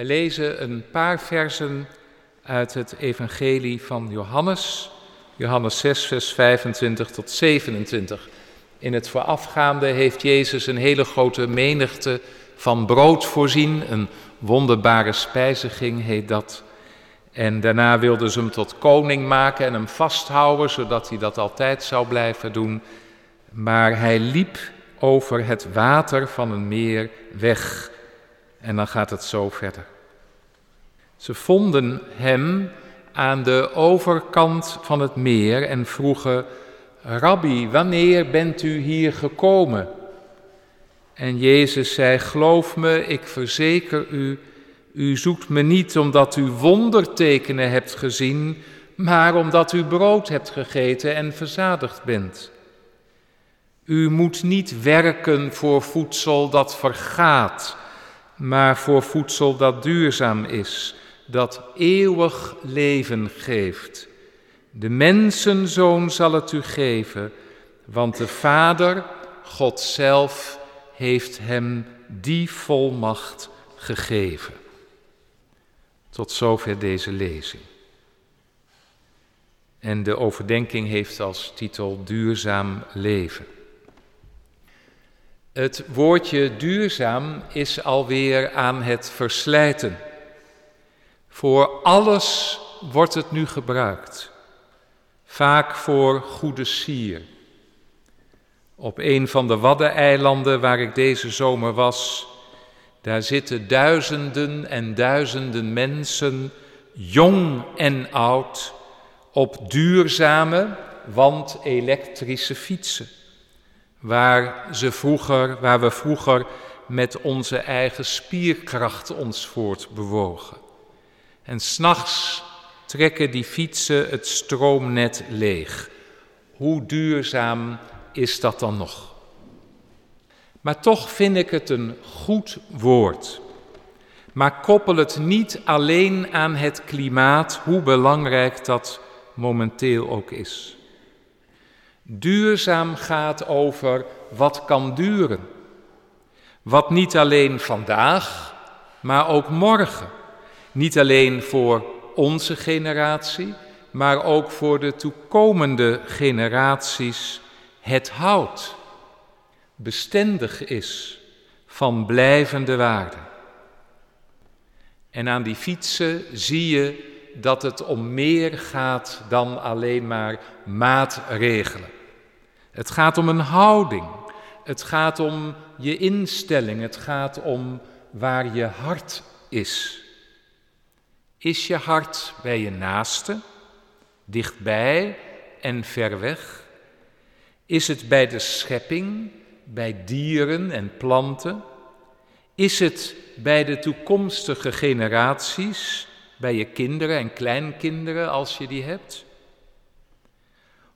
We lezen een paar versen uit het Evangelie van Johannes, Johannes 6, vers 25 tot 27. In het voorafgaande heeft Jezus een hele grote menigte van brood voorzien, een wonderbare spijziging heet dat. En daarna wilden ze hem tot koning maken en hem vasthouden, zodat hij dat altijd zou blijven doen. Maar hij liep over het water van een meer weg. En dan gaat het zo verder. Ze vonden hem aan de overkant van het meer en vroegen: Rabbi, wanneer bent u hier gekomen? En Jezus zei: Geloof me, ik verzeker u, u zoekt me niet omdat u wondertekenen hebt gezien, maar omdat u brood hebt gegeten en verzadigd bent. U moet niet werken voor voedsel dat vergaat, maar voor voedsel dat duurzaam is, dat eeuwig leven geeft. De mensenzoon zal het u geven, want de Vader, God zelf, heeft hem die volmacht gegeven. Tot zover deze lezing. En de overdenking heeft als titel Duurzaam leven. Het woordje duurzaam is alweer aan het verslijten. Voor alles wordt het nu gebruikt, vaak voor goede sier. Op een van de Waddeneilanden waar ik deze zomer was, daar zitten duizenden en duizenden mensen, jong en oud, op duurzame, want elektrische fietsen. Waar, ze vroeger, waar we vroeger met onze eigen spierkracht ons voortbewogen. En s'nachts trekken die fietsen het stroomnet leeg. Hoe duurzaam is dat dan nog? Maar toch vind ik het een goed woord. Maar koppel het niet alleen aan het klimaat, hoe belangrijk dat momenteel ook is. Duurzaam gaat over wat kan duren. Wat niet alleen vandaag, maar ook morgen. Niet alleen voor onze generatie, maar ook voor de toekomende generaties het hout bestendig is van blijvende waarde. En aan die fietsen zie je dat het om meer gaat dan alleen maar maatregelen. Het gaat om een houding. Het gaat om je instelling. Het gaat om waar je hart is. Is je hart bij je naaste, dichtbij en ver weg? Is het bij de schepping, bij dieren en planten? Is het bij de toekomstige generaties, bij je kinderen en kleinkinderen als je die hebt?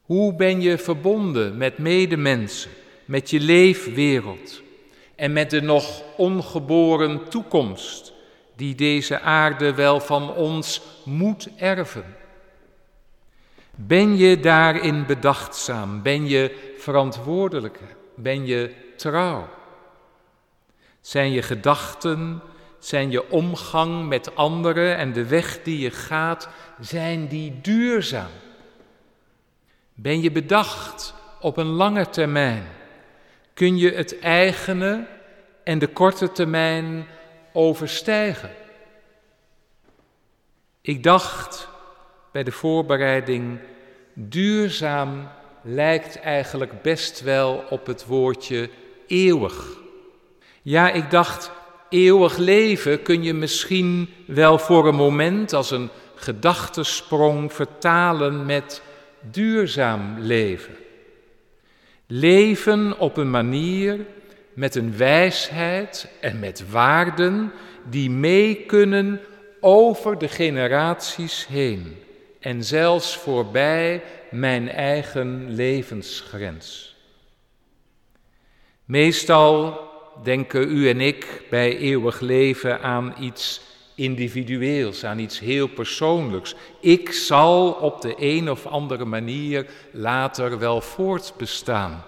Hoe ben je verbonden met medemensen, met je leefwereld en met de nog ongeboren toekomst die deze aarde wel van ons moet erven? Ben je daarin bedachtzaam? Ben je verantwoordelijk? Ben je trouw? Zijn je gedachten, zijn je omgang met anderen en de weg die je gaat, zijn die duurzaam? Ben je bedacht op een lange termijn? Kun je het eigene en de korte termijn overstijgen? Ik dacht bij de voorbereiding, duurzaam lijkt eigenlijk best wel op het woordje eeuwig. Ja, ik dacht, eeuwig leven kun je misschien wel voor een moment als een gedachtesprong vertalen met duurzaam leven. Leven op een manier met een wijsheid en met waarden die mee kunnen over de generaties heen en zelfs voorbij mijn eigen levensgrens. Meestal denken u en ik bij eeuwig leven aan iets individueels, aan iets heel persoonlijks. Ik zal op de een of andere manier later wel voortbestaan.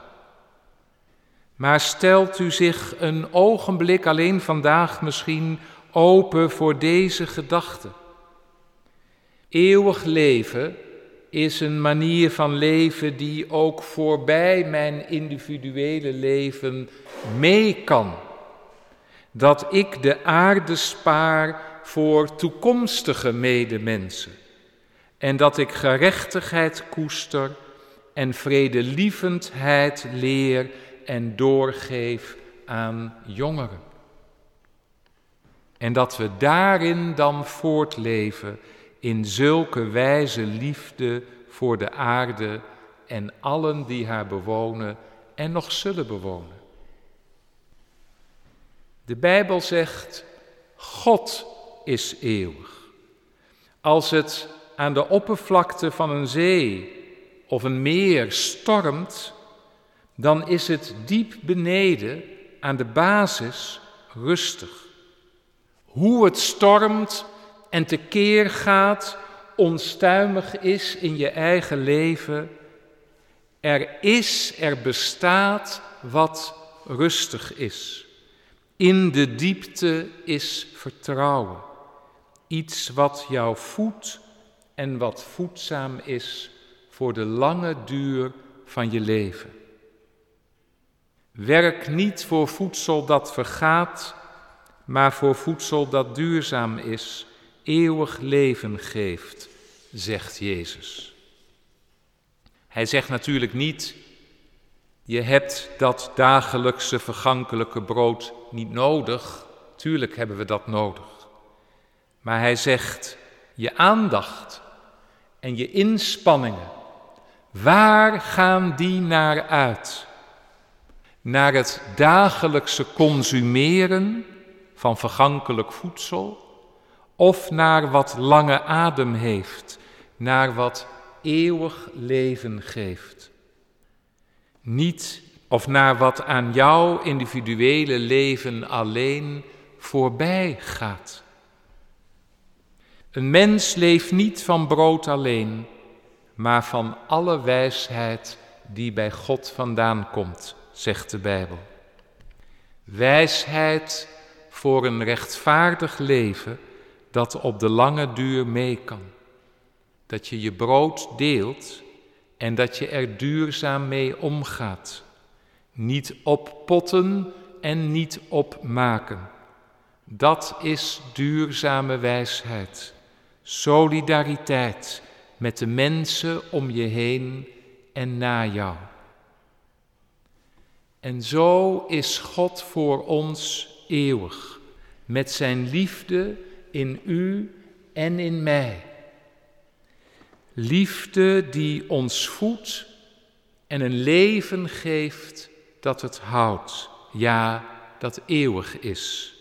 Maar stelt u zich een ogenblik alleen vandaag misschien open voor deze gedachte. Eeuwig leven is een manier van leven die ook voorbij mijn individuele leven mee kan. Dat ik de aarde spaar voor toekomstige medemensen. En dat ik gerechtigheid koester en vredelievendheid leer en doorgeef aan jongeren. En dat we daarin dan voortleven in zulke wijze liefde voor de aarde en allen die haar bewonen en nog zullen bewonen. De Bijbel zegt, God is eeuwig. Als het aan de oppervlakte van een zee of een meer stormt, dan is het diep beneden aan de basis rustig. Hoe het stormt en tekeer gaat, onstuimig is in je eigen leven. Er is, er bestaat wat rustig is. In de diepte is vertrouwen. Iets wat jou voedt en wat voedzaam is voor de lange duur van je leven. Werk niet voor voedsel dat vergaat, maar voor voedsel dat duurzaam is, eeuwig leven geeft, zegt Jezus. Hij zegt natuurlijk niet, je hebt dat dagelijkse vergankelijke brood niet nodig. Tuurlijk hebben we dat nodig. Maar hij zegt, je aandacht en je inspanningen, waar gaan die naar uit? Naar het dagelijkse consumeren van vergankelijk voedsel of naar wat lange adem heeft, naar wat eeuwig leven geeft. Niet of naar wat aan jouw individuele leven alleen voorbij gaat. Een mens leeft niet van brood alleen, maar van alle wijsheid die bij God vandaan komt, zegt de Bijbel. Wijsheid voor een rechtvaardig leven dat op de lange duur mee kan. Dat je je brood deelt en dat je er duurzaam mee omgaat. Niet oppotten en niet opmaken. Dat is duurzame wijsheid. Solidariteit met de mensen om je heen en na jou. En zo is God voor ons eeuwig, met zijn liefde in u en in mij. Liefde die ons voedt en een leven geeft dat het houdt, ja, dat eeuwig is.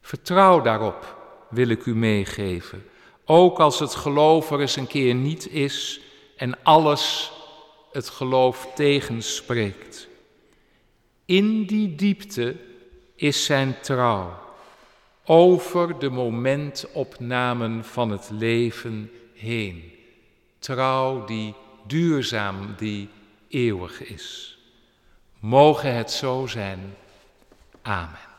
Vertrouw daarop, wil ik u meegeven, ook als het geloof er eens een keer niet is en alles het geloof tegenspreekt. In die diepte is zijn trouw over de momentopnamen van het leven heen. Trouw die duurzaam, die eeuwig is. Mogen het zo zijn. Amen.